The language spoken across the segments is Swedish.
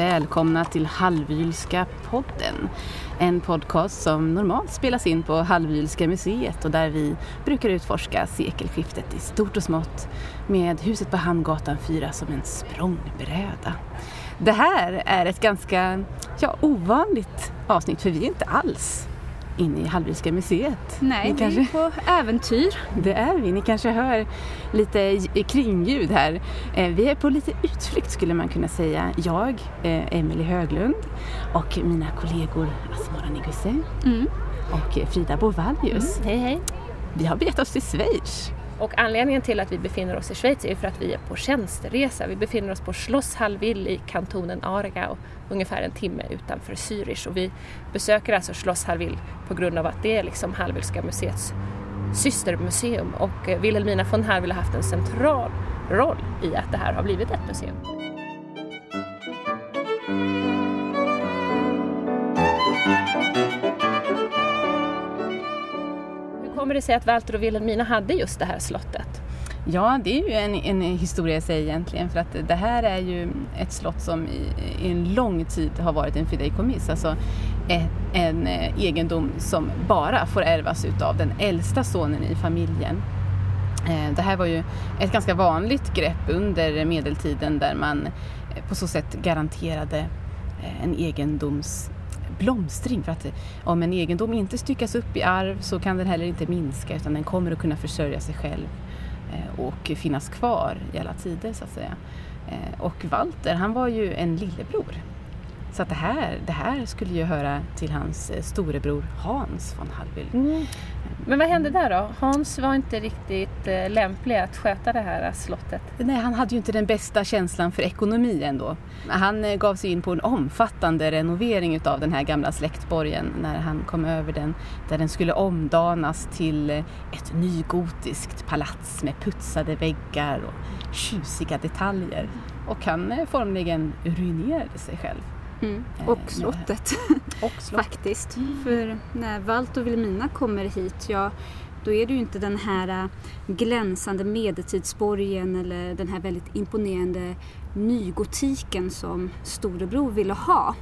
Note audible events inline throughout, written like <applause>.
välkomna till Halvylska podden. En podcast som normalt spelas in på Halvylska museet och där vi brukar utforska sekelskiftet i stort och smått med huset på Hamngatan 4 som en språngbräda. Det här är ett ganska ja, ovanligt avsnitt för vi är inte alls inne i Hallwylska museet. Nej, Ni vi kanske... är på äventyr. Det är vi. Ni kanske hör lite kringljud här. Eh, vi är på lite utflykt skulle man kunna säga. Jag, eh, Emelie Höglund och mina kollegor Asmara Neguse mm. och Frida Bovallius. Mm. Hej, hej. Vi har begett oss till Schweiz. Och anledningen till att vi befinner oss i Schweiz är för att vi är på tjänsteresa. Vi befinner oss på Schloss Hallwyl i kantonen Aargau, ungefär en timme utanför Zürich. Och vi besöker alltså Schloss Hallwyl på grund av att det är liksom Hallwylska museets systermuseum och eh, Wilhelmina von Hallwyl har haft en central roll i att det här har blivit ett museum. Kommer det sig att Walter och Wilhelmina hade just det här slottet? Ja, det är ju en, en historia i sig egentligen för att det här är ju ett slott som i, i en lång tid har varit en fideikommiss, alltså en, en eh, egendom som bara får ärvas utav den äldsta sonen i familjen. Eh, det här var ju ett ganska vanligt grepp under medeltiden där man eh, på så sätt garanterade en egendoms blomstring. För att eh, om en egendom inte styckas upp i arv så kan den heller inte minska utan den kommer att kunna försörja sig själv eh, och finnas kvar i alla tider så att säga. Eh, och Walter han var ju en lillebror. Så att det, här, det här skulle ju höra till hans eh, storebror Hans von Hallwyl. Mm. Men vad hände där då? Hans var inte riktigt eh, lämplig att sköta det här slottet. Nej, han hade ju inte den bästa känslan för ekonomi ändå. Han eh, gav sig in på en omfattande renovering utav den här gamla släktborgen när han kom över den. Där den skulle omdanas till ett nygotiskt palats med putsade väggar och tjusiga detaljer. Och han formligen ruinerade sig själv. Mm. Och slottet. <laughs> Och slott. Faktiskt. Mm. För när Walt och Vilhelmina kommer hit, ja då är det ju inte den här äh, glänsande medeltidsborgen eller den här väldigt imponerande nygotiken som storebror ville ha.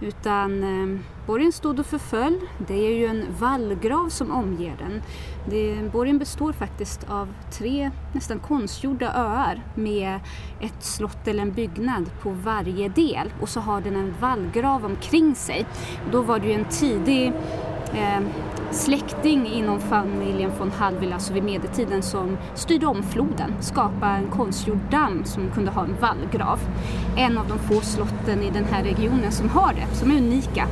Utan eh, borgen stod och förföll. Det är ju en vallgrav som omger den. Det, borgen består faktiskt av tre nästan konstgjorda öar med ett slott eller en byggnad på varje del och så har den en vallgrav omkring sig. Då var det ju en tidig eh, släkting inom familjen von Hallwyl, alltså vid medeltiden, som styrde om floden, skapade en konstgjord damm som kunde ha en vallgrav. En av de få slotten i den här regionen som har det, som är unika.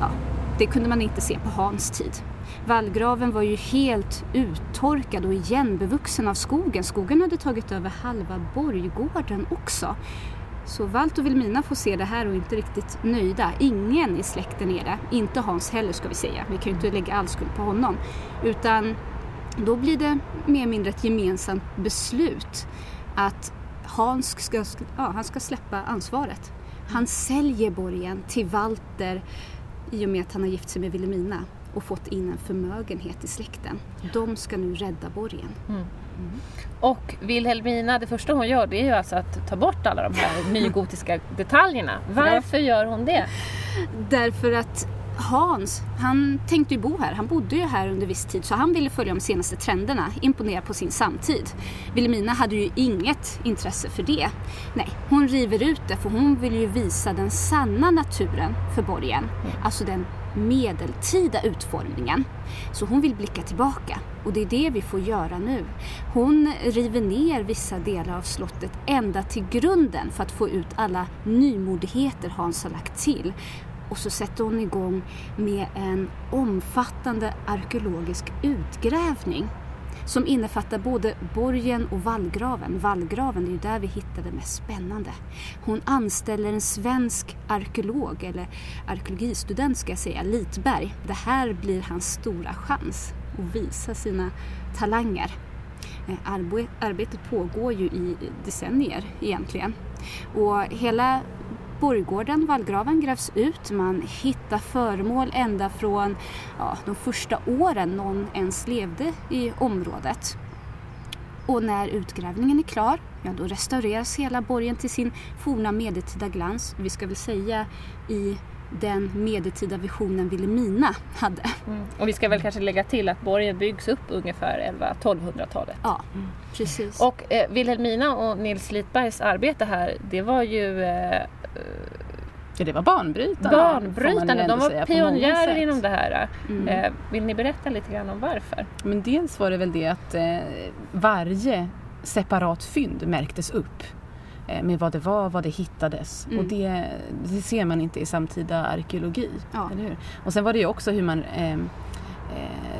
Ja, det kunde man inte se på Hans tid. Vallgraven var ju helt uttorkad och igenbevuxen av skogen. Skogen hade tagit över halva borggården också. Så Walt och Vilmina får se det här och är inte riktigt nöjda. Ingen i släkten är det. Inte Hans heller ska vi säga. Vi kan ju inte lägga all skuld på honom. Utan då blir det mer eller mindre ett gemensamt beslut att Hans ska, ja, han ska släppa ansvaret. Han säljer borgen till Walter i och med att han har gift sig med Vilhelmina och fått in en förmögenhet i släkten. De ska nu rädda borgen. Mm. Mm. Och Wilhelmina, det första hon gör det är ju alltså att ta bort alla de här <laughs> nygotiska detaljerna. Varför gör hon det? Därför att Hans, han tänkte ju bo här. Han bodde ju här under viss tid så han ville följa de senaste trenderna, imponera på sin samtid. Wilhelmina hade ju inget intresse för det. Nej, hon river ut det för hon vill ju visa den sanna naturen för borgen. Mm. Alltså den medeltida utformningen. Så hon vill blicka tillbaka och det är det vi får göra nu. Hon river ner vissa delar av slottet ända till grunden för att få ut alla nymodigheter Hans har lagt till. Och så sätter hon igång med en omfattande arkeologisk utgrävning som innefattar både borgen och vallgraven. Vallgraven, det är ju där vi hittar det mest spännande. Hon anställer en svensk arkeolog, eller arkeologistudent ska jag säga, Litberg. Det här blir hans stora chans att visa sina talanger. Eh, arbetet pågår ju i decennier egentligen. Och hela borggården, vallgraven, grävs ut. Man hittar föremål ända från ja, de första åren någon ens levde i området. Och när utgrävningen är klar, ja då restaureras hela borgen till sin forna medeltida glans. Vi ska väl säga i den medeltida visionen Vilhelmina hade. Mm. Och vi ska väl kanske lägga till att borgen byggs upp ungefär 11-1200-talet. Ja, precis. Och eh, Vilhelmina och Nils Litbergs arbete här, det var ju eh, Ja, det var banbrytande. Banbrytande, de var pionjärer inom det här. Mm. Eh, vill ni berätta lite grann om varför? Men dels var det väl det att eh, varje separat fynd märktes upp eh, med vad det var, vad det hittades. Mm. Och det, det, ser man inte i samtida arkeologi. Ja. Eller hur? Och sen var det ju också hur man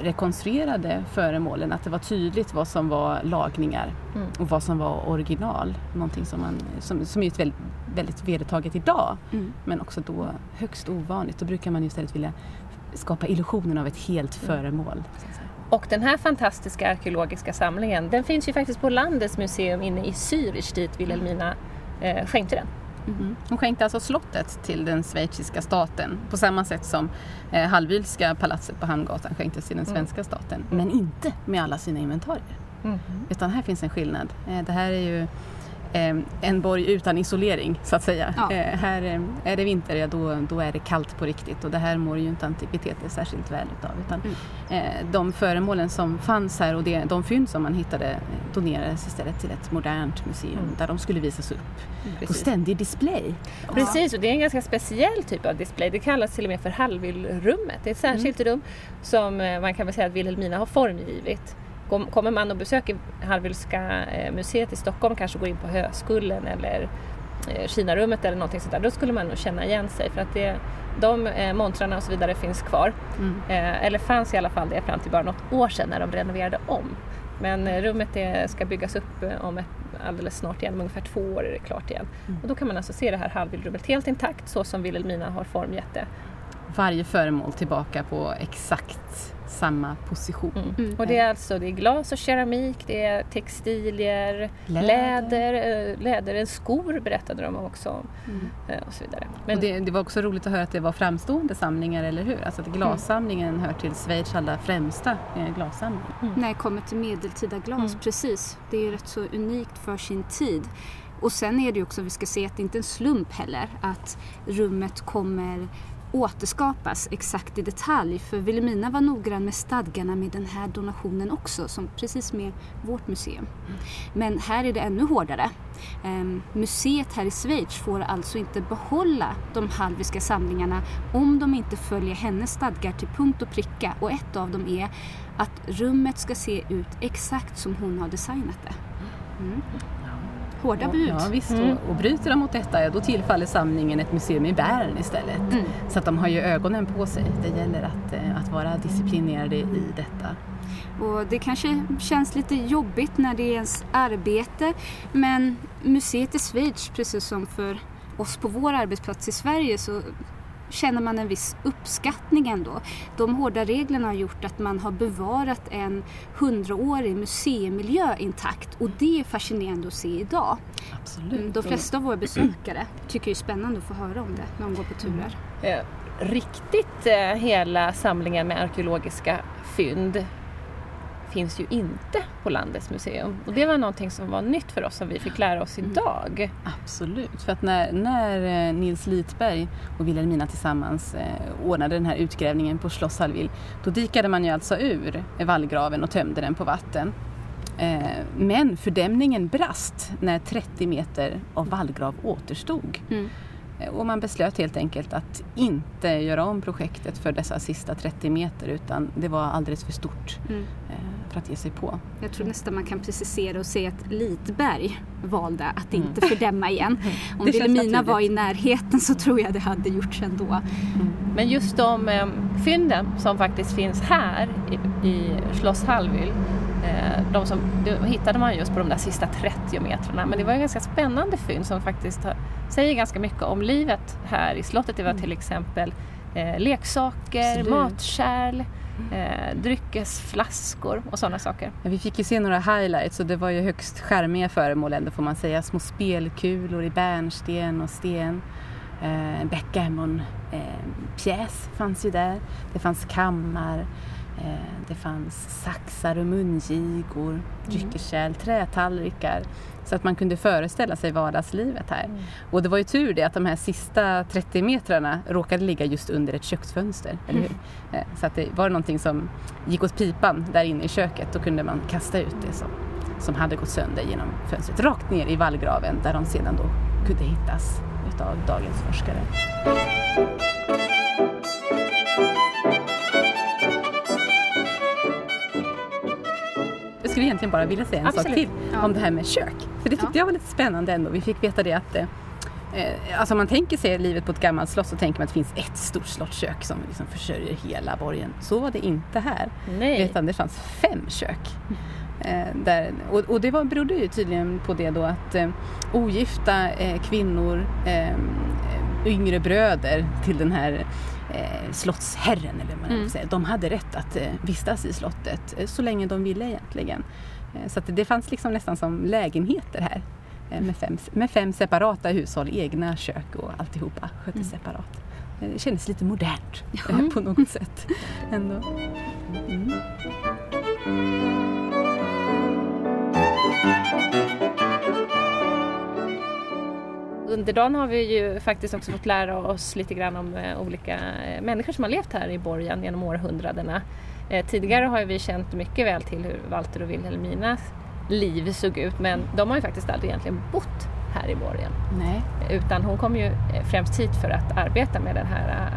rekonstruerade föremålen, att det var tydligt vad som var lagningar mm. och vad som var original. Någonting som, man, som, som är ett väldigt, väldigt vedertaget idag mm. men också då högst ovanligt. Då brukar man istället vilja skapa illusionen av ett helt mm. föremål. Och den här fantastiska arkeologiska samlingen den finns ju faktiskt på Landets museum inne i Zürich dit Wilhelmina eh, skänkte den. Mm. Hon skänkte alltså slottet till den schweiziska staten på samma sätt som eh, Hallwylska palatset på Hamngatan skänktes till den mm. svenska staten. Men inte med alla sina inventarier. Mm. Utan här finns en skillnad. Eh, det här är ju en borg utan isolering så att säga. Ja. Eh, här eh, är det vinter, ja, då, då är det kallt på riktigt och det här mår ju inte antikviteter särskilt väl utav. Utan, mm. eh, de föremålen som fanns här och det, de fynd som man hittade donerades istället till ett modernt museum mm. där de skulle visas upp mm, på ständig display. Ja. Precis, och det är en ganska speciell typ av display. Det kallas till och med för Hallwylrummet. Det är ett särskilt mm. rum som eh, man kan väl säga att Wilhelmina har formgivit. Kommer man och besöker Hallwylska eh, museet i Stockholm, kanske går in på Höskullen eller eh, Kinarummet eller någonting sånt där, då skulle man nog känna igen sig för att det, de eh, montrarna och så vidare finns kvar. Mm. eller fanns i alla fall det fram till bara något år sedan när de renoverade om. Men rummet är, ska byggas upp om ett, alldeles snart igen, om ungefär två år är det klart igen. Mm. Och då kan man alltså se det här Hallwylrummet helt intakt så som Wilhelmina har formgett det. Varje föremål tillbaka på exakt samma position. Mm. Mm. Och det är alltså det är glas och keramik, det är textilier, läder, läder, eh, läder skor berättade de också om. Mm. Eh, och så vidare. Men och det, det, var också roligt att höra att det var framstående samlingar, eller hur? Alltså att glassamlingen hör till Schweiz allra främsta eh, glassamling. Mm. När det kommer till medeltida glas, mm. precis. Det är rätt så unikt för sin tid. Och sen är det ju också, vi ska se att det inte är en slump heller, att rummet kommer återskapas exakt i detalj för Wilhelmina var noggrann med stadgarna med den här donationen också, som precis med vårt museum. Men här är det ännu hårdare. Ehm, museet här i Schweiz får alltså inte behålla de halviska samlingarna om de inte följer hennes stadgar till punkt och pricka och ett av dem är att rummet ska se ut exakt som hon har designat det. Mm hårda bud. Ja, visst. Mm. Och, och bryter de mot detta, då tillfaller samlingen ett museum i Bern istället. Mm. Så att de har ju ögonen på sig. Det gäller att, eh, att vara disciplinerade i detta. Och det kanske känns lite jobbigt när det är ens arbete men museet i Schweiz, precis som för oss på vår arbetsplats i Sverige så känner man en viss uppskattning ändå. De hårda reglerna har gjort att man har bevarat en hundraårig museimiljö intakt och det är fascinerande att se idag. Absolut. Mm, de flesta av våra besökare tycker det är spännande att få höra om det när de går på turer. Mm. Riktigt eh, hela samlingen med arkeologiska fynd finns ju inte på landets museum. Och det var någonting som var nytt för oss som vi fick lära oss mm. idag. Mm. Absolut, för att när, när eh, Nils Litberg och Wilhelmina tillsammans eh, ordnade den här utgrävningen på Schloss Hallwyl, då dikade man ju alltså ur vallgraven och tömde den på vatten. Eh, men fördämningen brast när 30 meter av vallgrav återstod. Mm. Eh, och man beslöt helt enkelt att inte göra om projektet för dessa sista 30 meter utan det var alldeles för stort. Mm för att ge sig på. Jag tror nästan man kan precisera och säga att Litberg valde att mm. inte fördämma igen. <laughs> Om Vilhelmina var i närheten så tror jag det hade gjorts ändå. Mm. Men just de eh, fynden som faktiskt finns här i, i Schloss Hallwyl eh, de som, de hittade man just på de där sista 30 metrarna men det var en ganska spännande fynd som faktiskt säger ganska mycket om livet här i slottet. Det var mm. till exempel eh, leksaker, Absolut. matkärl, eh, dryckesflaskor och sådana saker. Ja, vi fick ju se några highlights och det var ju högst skärmiga föremål ändå får man säga. Små spelkulor i bärnsten och sten. Eh, backgammon-pjäs eh, fanns ju där. Det fanns kammar. Eh, det fanns saxar och mungigor, mm. dryckeskärl, trätallrikar. Så att man kunde föreställa sig vardagslivet här. Mm. Och det var ju tur det att de här sista 30 metrarna råkade ligga just under ett köksfönster. Eller hur? Mm. Så att det var någonting som gick åt pipan där inne i köket. Då kunde man kasta ut det som, som hade gått sönder genom fönstret rakt ner i vallgraven där de sedan då kunde hittas utav dagens forskare. Skulle egentligen bara vilja säga en Absolut. sak till ja. om det här med kök. För det tyckte ja. jag var lite spännande ändå. Vi fick veta det att eh, alltså om man tänker sig livet på ett gammalt slott så tänker man att det finns ett stort slottskök som liksom försörjer hela borgen. Så var det inte här. Nej. Utan det fanns fem kök. Eh, där, och, och, det var, berodde ju tydligen på det då att eh, ogifta eh, kvinnor, eh, yngre bröder till den här eh, slottsherren, eller vad man mm. säga, de hade rätt att eh, vistas i slottet eh, så länge de ville egentligen. Eh, så det fanns liksom nästan som lägenheter här eh, med, fem, med fem separata hushåll, egna kök och alltihopa sköttes mm. separat. Det kändes lite modernt mm. <laughs> på något sätt. Ändå. Mm. Under dagen har vi ju faktiskt också fått lära oss lite grann om eh, olika eh, människor som har levt här i borgen genom århundradena. Eh, tidigare har vi känt mycket väl till hur Walter och Wilhelminas liv såg ut men de har ju faktiskt aldrig egentligen bott här i borgen. Nej. Utan hon kom ju främst hit för att arbeta med det här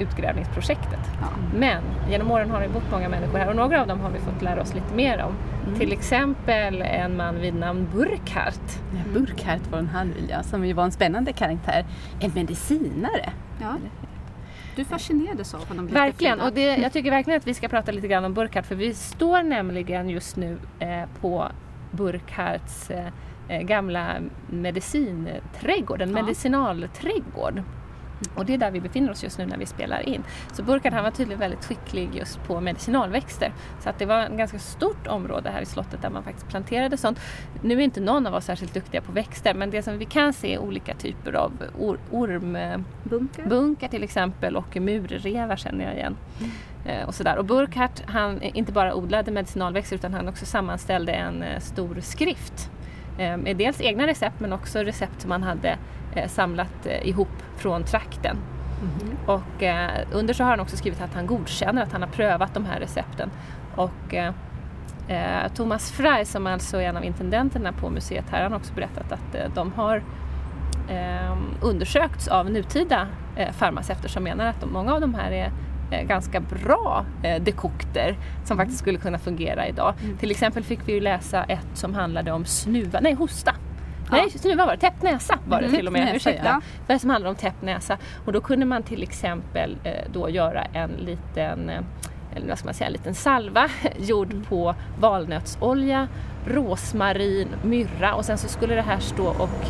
utgrävningsprojektet. Ja. Men genom åren har det bott många människor här och några av dem har vi fått lära oss lite mer om. Mm. Till exempel en man vid namn Burkhardt. Ja, Burkhardt var en halvvilja som ju var en spännande karaktär. En medicinare. Ja. Du fascinerades av honom. Verkligen, och det, jag tycker verkligen att vi ska prata lite grann om Burkhardt för vi står nämligen just nu eh, på Burkhardts eh, eh gamla medicinträdgård, en ja. medicinalträdgård. Och det är där vi befinner oss just nu när vi spelar in. Så Burkhardt han var tydligen väldigt skicklig just på medicinalväxter. Så att det var ett ganska stort område här i slottet där man faktiskt planterade sånt. Nu är inte någon av oss särskilt duktiga på växter men det som vi kan se är olika typer av or ormbunkar till exempel och murrevar känner jag igen. Mm. Eh, och, sådär. och Burkhardt han inte bara odlade medicinalväxter utan han också sammanställde en eh, stor skrift med dels egna recept men också recept som man hade eh, samlat eh, ihop från trakten. Mm. Och eh, under så har han också skrivit att han godkänner att han har prövat de här recepten. Och eh, Thomas Frey som alltså är en av intendenterna på museet här, han har också berättat att eh, de har undersökts av nutida farmaceuter som menar att de, många av de här är ganska bra dekokter som faktiskt skulle kunna fungera idag. Mm. Till exempel fick vi ju läsa ett som handlade om snuva, nej hosta. Nej, snuva var det. Täppt näsa var det mm, till och med. Ursäkta. Ja. som handlar om täppt näsa. Och då kunde man till exempel eh, då göra en liten eh, eller vad ska man säga, en liten salva <laughs> gjord på valnötsolja, rosmarin, myrra och sen så skulle det här stå och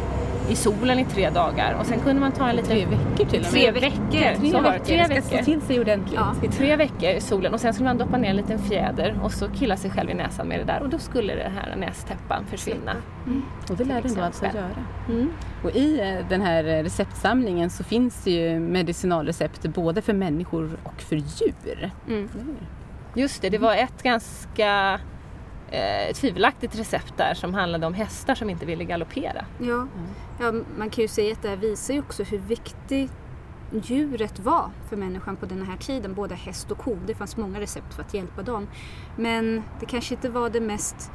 i solen i tre dagar och sen kunde man ta en liten... Tre veckor till och med. Tre veckor. Tre, veckor. Tre veckor. Det ska stå till sig ordentligt. Ja. I tre veckor i solen och sen skulle man doppa ner en liten fjäder och så killa sig själv i näsan med det där och då skulle den här nästäppan försvinna. Mm. Och det lärde du alltså göra. Mm. Och i eh, den här receptsamlingen så finns det ju medicinalrecept både för människor och för djur. Mm. Just det, det var ett ganska eh, tvivelaktigt recept där som handlade om hästar som inte ville galoppera. Ja, mm. ja man kan ju säga att det här visar ju också hur viktigt djuret var för människan på den här tiden, både häst och ko. Det fanns många recept för att hjälpa dem. Men det kanske inte var det mest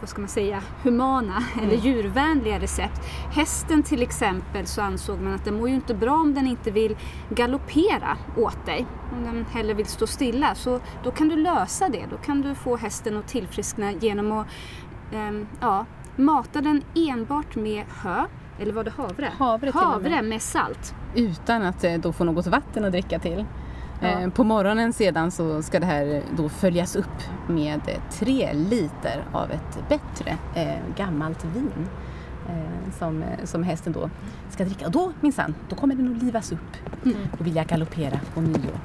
vad ska man säga, humana mm. eller djurvänliga recept. Hästen till exempel så ansåg man att den mår ju inte bra om den inte vill galoppera åt dig. Om den hellre vill stå stilla. Så då kan du lösa det. Då kan du få hästen att tillfriskna genom att um, ja, mata den enbart med hö eller var det havre? Havre, havre med. med salt. Utan att eh, då få något vatten att dricka till. Ja. Eh, på morgonen sedan så ska det här då följas upp med tre liter av ett bättre eh, gammalt vin eh, som, som hästen då ska dricka. Och då minsann, då kommer den att livas upp mm. och vilja galoppera på nyår.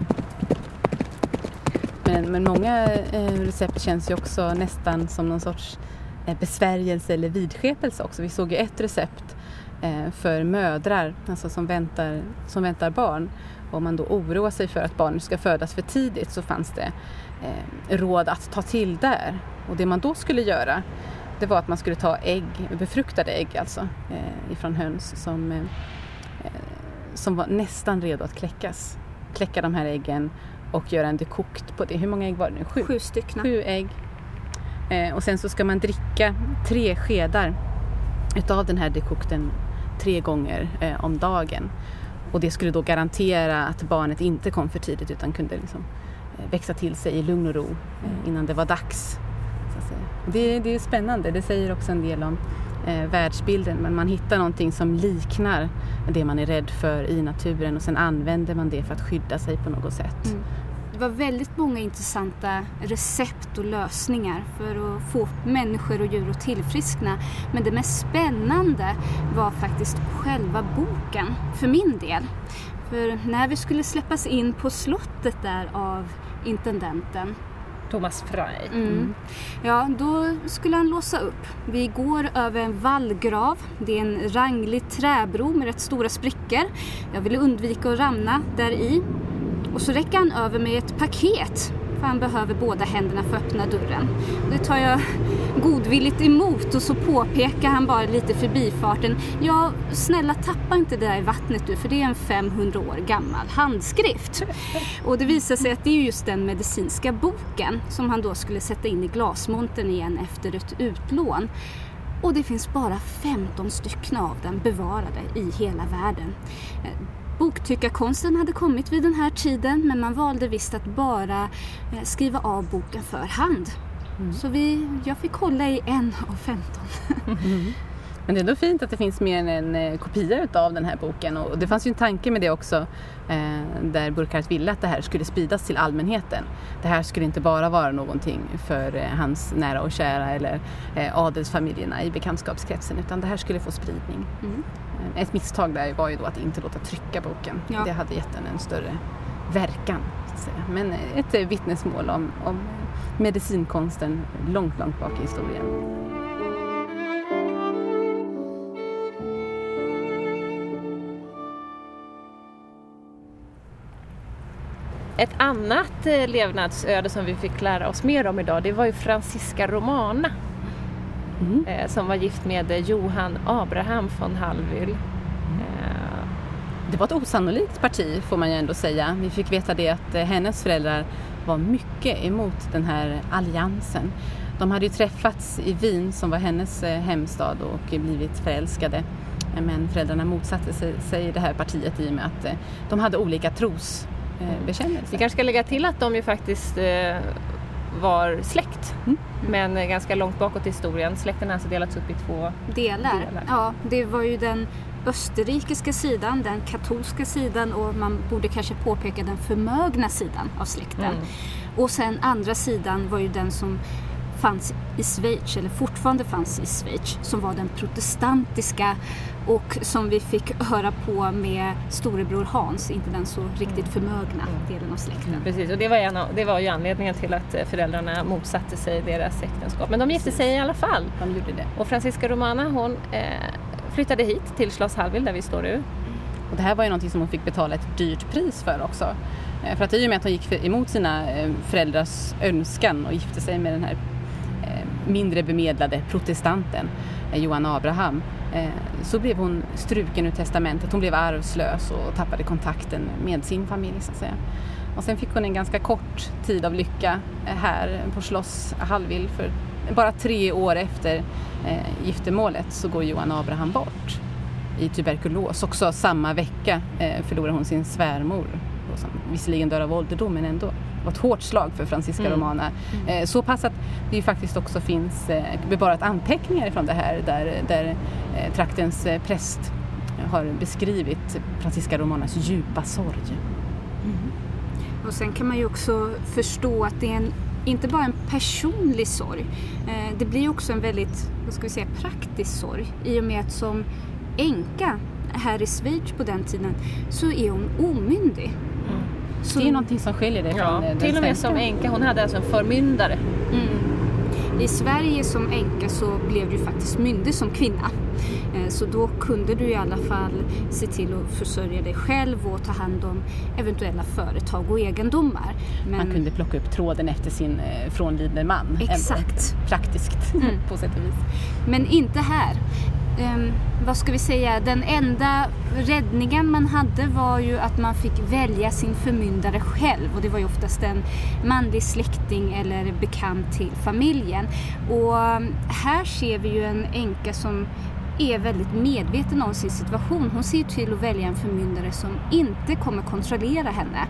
Men, men många eh, recept känns ju också nästan som någon sorts besvärjelse eller vidskepelse också. Vi såg ju ett recept för mödrar, alltså som väntar, som väntar barn om man då oroar sig för att barnet ska födas för tidigt så fanns det eh, råd att ta till där. Och det man då skulle göra det var att man skulle ta ägg, befruktade ägg alltså, eh, ifrån höns som, eh, eh, som var nästan redo att kläckas. Kläcka de här äggen och göra en dekokt på det. Hur många ägg var det nu? Sju, Sju stycken. Sju ägg. Eh, och sen så ska man dricka tre skedar utav den här dekokten tre gånger eh, om dagen. Och det skulle då garantera att barnet inte kom för tidigt utan kunde liksom, eh, växa till sig i lugn och ro eh, innan det var dags. Det, det är spännande, det säger också en del om eh, världsbilden men man hittar någonting som liknar det man är rädd för i naturen och sen använder man det för att skydda sig på något sätt. Mm. Det var väldigt många intressanta recept och lösningar för att få människor och djur att tillfriskna. Men det mest spännande var faktiskt själva boken, för min del. För när vi skulle släppas in på slottet där av intendenten Thomas Frey. Mm. mm. Ja, då skulle han låsa upp. Vi går över en vallgrav. Det är en ranglig träbro med rätt stora sprickor. Jag ville undvika att ramla där i. Och så räcker han över mig ett paket för han behöver båda händerna för att öppna dörren. Det tar jag godvilligt emot och så påpekar han bara lite förbifarten. Ja, snälla tappa inte det där i vattnet du för det är en 500 år gammal handskrift. Och det visar sig att det är just den medicinska boken som han då skulle sätta in i glasmontern igen efter ett utlån. Och det finns bara 15 stycken av den bevarade i hela världen. Boktyckarkonsten hade kommit vid den här tiden men man valde visst att bara eh, skriva av boken för hand. Mm. Så vi, jag fick hålla i en av 15. Mm. Men det är ändå fint att det finns mer än en eh, kopia av den här boken och det fanns ju en tanke med det också eh, där Burkhardt ville att det här skulle spridas till allmänheten. Det här skulle inte bara vara någonting för eh, hans nära och kära eller adelsfamiljerna i bekantskapskretsen utan det här skulle få spridning. Mm. Ett misstag där var ju då att inte låta trycka boken. Ja. Det hade gett den en större verkan. Men ett vittnesmål om, om medicinkonsten långt, långt bak i historien. Ett annat eh, levnadsöde som vi fick lära oss mer om idag det var ju Franziska Romana. Mm. Eh, som var gift med Johan Abraham von Hallwyl. Eh, det var ett osannolikt parti får man ju ändå säga. Vi fick veta det att hennes föräldrar var mycket emot den här alliansen. De hade ju träffats i Wien som var hennes hemstad och blivit förälskade. Men föräldrarna motsatte sig det här partiet i och med att de hade olika tros bekännelse. Vi kanske ska lägga till att de ju faktiskt eh, var släkt. Mm. Men ganska långt bakåt i historien. Släkten har alltså delats upp i två delar. delar. Ja, det var ju den österrikiska sidan, den katolska sidan och man borde kanske påpeka den förmögna sidan av släkten. Mm. Och sen andra sidan var ju den som fanns i Schweiz, eller fortfarande fanns i Schweiz, som var den protestantiska och som vi fick höra på med storebror Hans, inte den så riktigt förmögna delen av släkten. Precis, och det var, en, det var ju anledningen till att föräldrarna motsatte sig deras äktenskap. Men de gifte sig i alla fall. De gjorde det. Och Franziska Romana hon eh, flyttade hit till Schloss Hallwyl där vi står nu. Och det här var ju någonting som hon fick betala ett dyrt pris för också. Eh, för att i och med att hon gick emot sina eh, föräldrars önskan och gifte sig med den här mindre bemedlade protestanten Johan Abraham Eh, Eh, så blev hon struken ur testamentet. Hon blev arvslös och tappade kontakten med sin familj så att säga. Och sen fick hon en ganska kort tid av lycka eh, här på Schloss Hallwyl för bara tre år efter eh, giftermålet så går Johan Abraham bort i tuberkulos. Också samma vecka eh, förlorar hon sin svärmor som visserligen dör av ålderdom men ändå var ett hårt slag för Franziska mm. Romana. Mm. Eh, så pass att det ju faktiskt också finns eh, bevarat anteckningar från det här där, där eh, traktens präst har beskrivit Franziska Romanas djupa sorg. Mm. Och sen kan man ju också förstå att det är en, inte bara en personlig sorg, det blir också en väldigt, vad ska vi säga, praktisk sorg i och med att som änka här i Schweiz på den tiden så är hon omyndig. Så det är någonting som skiljer dig ja, från Till och med som änka, hon hade alltså en förmyndare. Mm. I Sverige som änka så blev du faktiskt myndig som kvinna. Eh, så då kunde du i alla fall se till att försörja dig själv och ta hand om eventuella företag och egendomar. Men... Man kunde plocka upp tråden efter sin eh, frånlidne man. Exakt. Praktiskt mm. <laughs> på sätt och vis. Men inte här um, vad ska vi säga, den enda räddningen man hade var ju att man fick välja sin förmyndare själv och det var ju oftast en manlig släkting eller bekant till familjen. Och ehm, här ser vi ju en änka som är väldigt medveten om sin situation. Hon ser till att välja en förmyndare som inte kommer kontrollera henne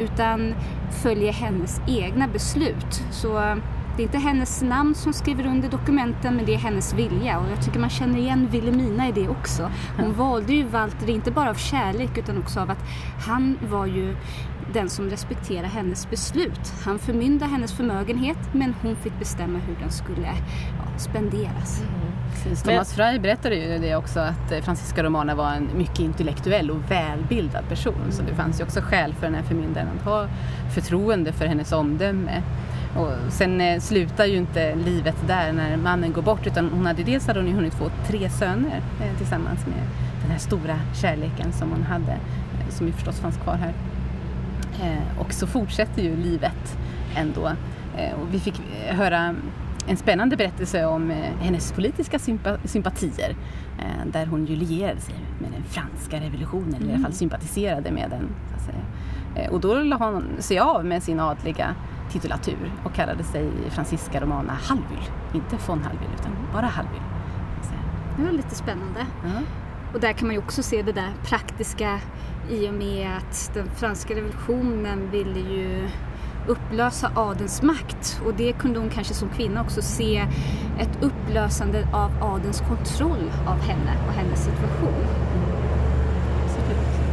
utan följer hennes egna beslut. Så ehm, det är inte hennes namn som skriver under dokumenten men det är hennes vilja och jag tycker man känner igen Wilhelmina i det också. Hon valde ju Walter inte bara av kärlek utan också av att han var ju den som respekterade hennes beslut. Han förmyndade hennes förmögenhet men hon fick bestämma hur den skulle ja, spenderas. Mm. Thomas Frey berättade ju det också att eh, Francisca Romana var en mycket intellektuell och välbildad person så det fanns ju också skäl för den här förmyndaren att ha förtroende för hennes omdöme. Och sen eh, slutar ju inte livet där när mannen går bort utan hon hade dels hade hon ju hunnit få tre söner eh, tillsammans med den här stora kärleken som hon hade, eh, som ju förstås fanns kvar här. Och så fortsätter ju livet ändå. Och vi fick höra en spännande berättelse om hennes politiska sympa sympatier där hon ju lierade sig med den franska revolutionen, mm. eller i alla fall mm. sympatiserade med den. Och då la hon sig av med sin adliga titulatur och kallade sig Francisca Romana Hallwyl. Inte von Hallwyl utan bara Hallwyl. Det var lite spännande. Uh-huh. Och där kan man ju också se det där praktiska i och med att den franska revolutionen ville ju upplösa adens makt och det kunde hon kanske som kvinna också se ett upplösande av adens kontroll av henne och hennes situation.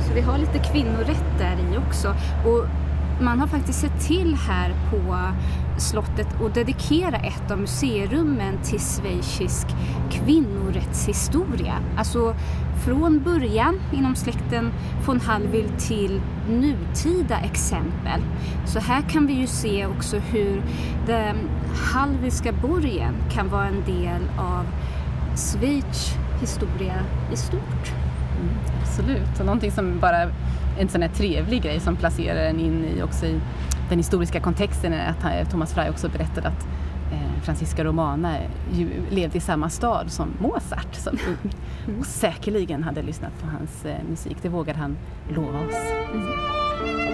Så vi har lite kvinnorätt där i också. Och man har faktiskt sett till här på slottet att dedikera ett av museirummen till schweizisk kvinnorättshistoria. Alltså från början inom släkten von Hallwyl till nutida exempel. Så här kan vi ju se också hur den Hallwylska borgen kan vara en del av Schweiz historia i stort. Mm, absolut, och någonting som bara en sån här trevlig grej som placerar en in i också i den historiska kontexten är att Thomas Frey också berättade att eh, Francisca Romana ju levde i samma stad som Mozart som ung mm. <laughs> och säkerligen hade lyssnat på hans eh, musik. Det vågade han lova oss. Mm.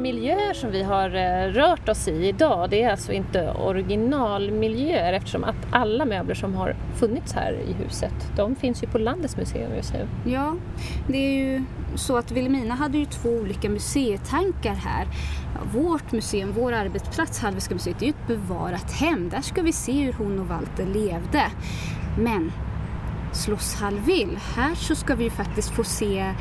Miljöer som vi har eh, rört oss i idag det är alltså inte originalmiljöer eftersom att alla möbler som har funnits här i huset de finns ju på landets museum just nu. Ja, det är ju så att Vilhelmina hade ju två olika museitankar här. Vårt museum, vår arbetsplats, Hallwylska museet, det är ju ett bevarat hem. Där ska vi se hur hon och Walter levde. Men Slottshalvvill. Här så ska vi ju faktiskt få se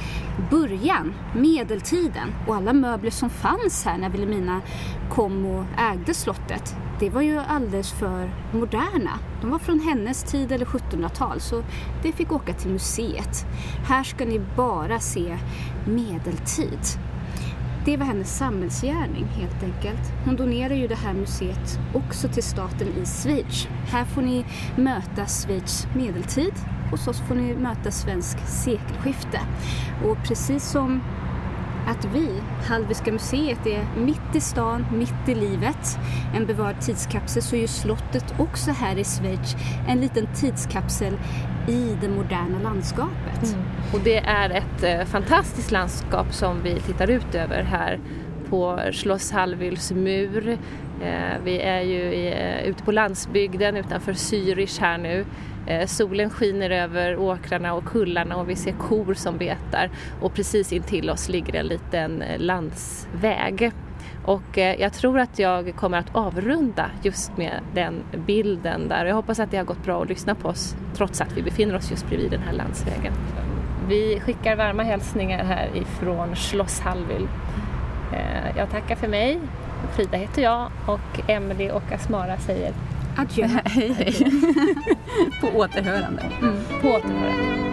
början, medeltiden och alla möbler som fanns här när Vilhelmina kom och ägde slottet. Det var ju alldeles för moderna. De var från hennes tid eller 1700-tal så det fick åka till museet. Här ska ni bara se medeltid. Det var hennes samhällsgärning helt enkelt. Hon donerar ju det här museet också till staten i Schweiz. Här får ni möta Schweiz medeltid hos oss får ni möta svensk sekelskifte. Och precis som att vi, Hallwylska museet, är mitt i stan, mitt i livet, en bevarad tidskapsel, så är ju slottet också här i Schweiz en liten tidskapsel i det moderna landskapet. Mm. Och det är ett eh, fantastiskt landskap som vi tittar ut över här på Schloss Hallwyls mur. Eh, vi är ju i, eh, ute på landsbygden utanför Zürich här nu Eh, solen skiner över åkrarna och kullarna och vi ser kor som betar och precis intill oss ligger en liten eh, landsväg. Och eh, jag tror att jag kommer att avrunda just med den bilden där. Jag hoppas att det har gått bra att lyssna på oss trots att vi befinner oss just bredvid den här landsvägen. Vi skickar varma hälsningar här ifrån Schloss Hallwyl. Jag tackar för mig. Frida heter jag och Emelie och Asmara säger Adjö. hej hej. <laughs> På återhörande. Mm. På återhörande.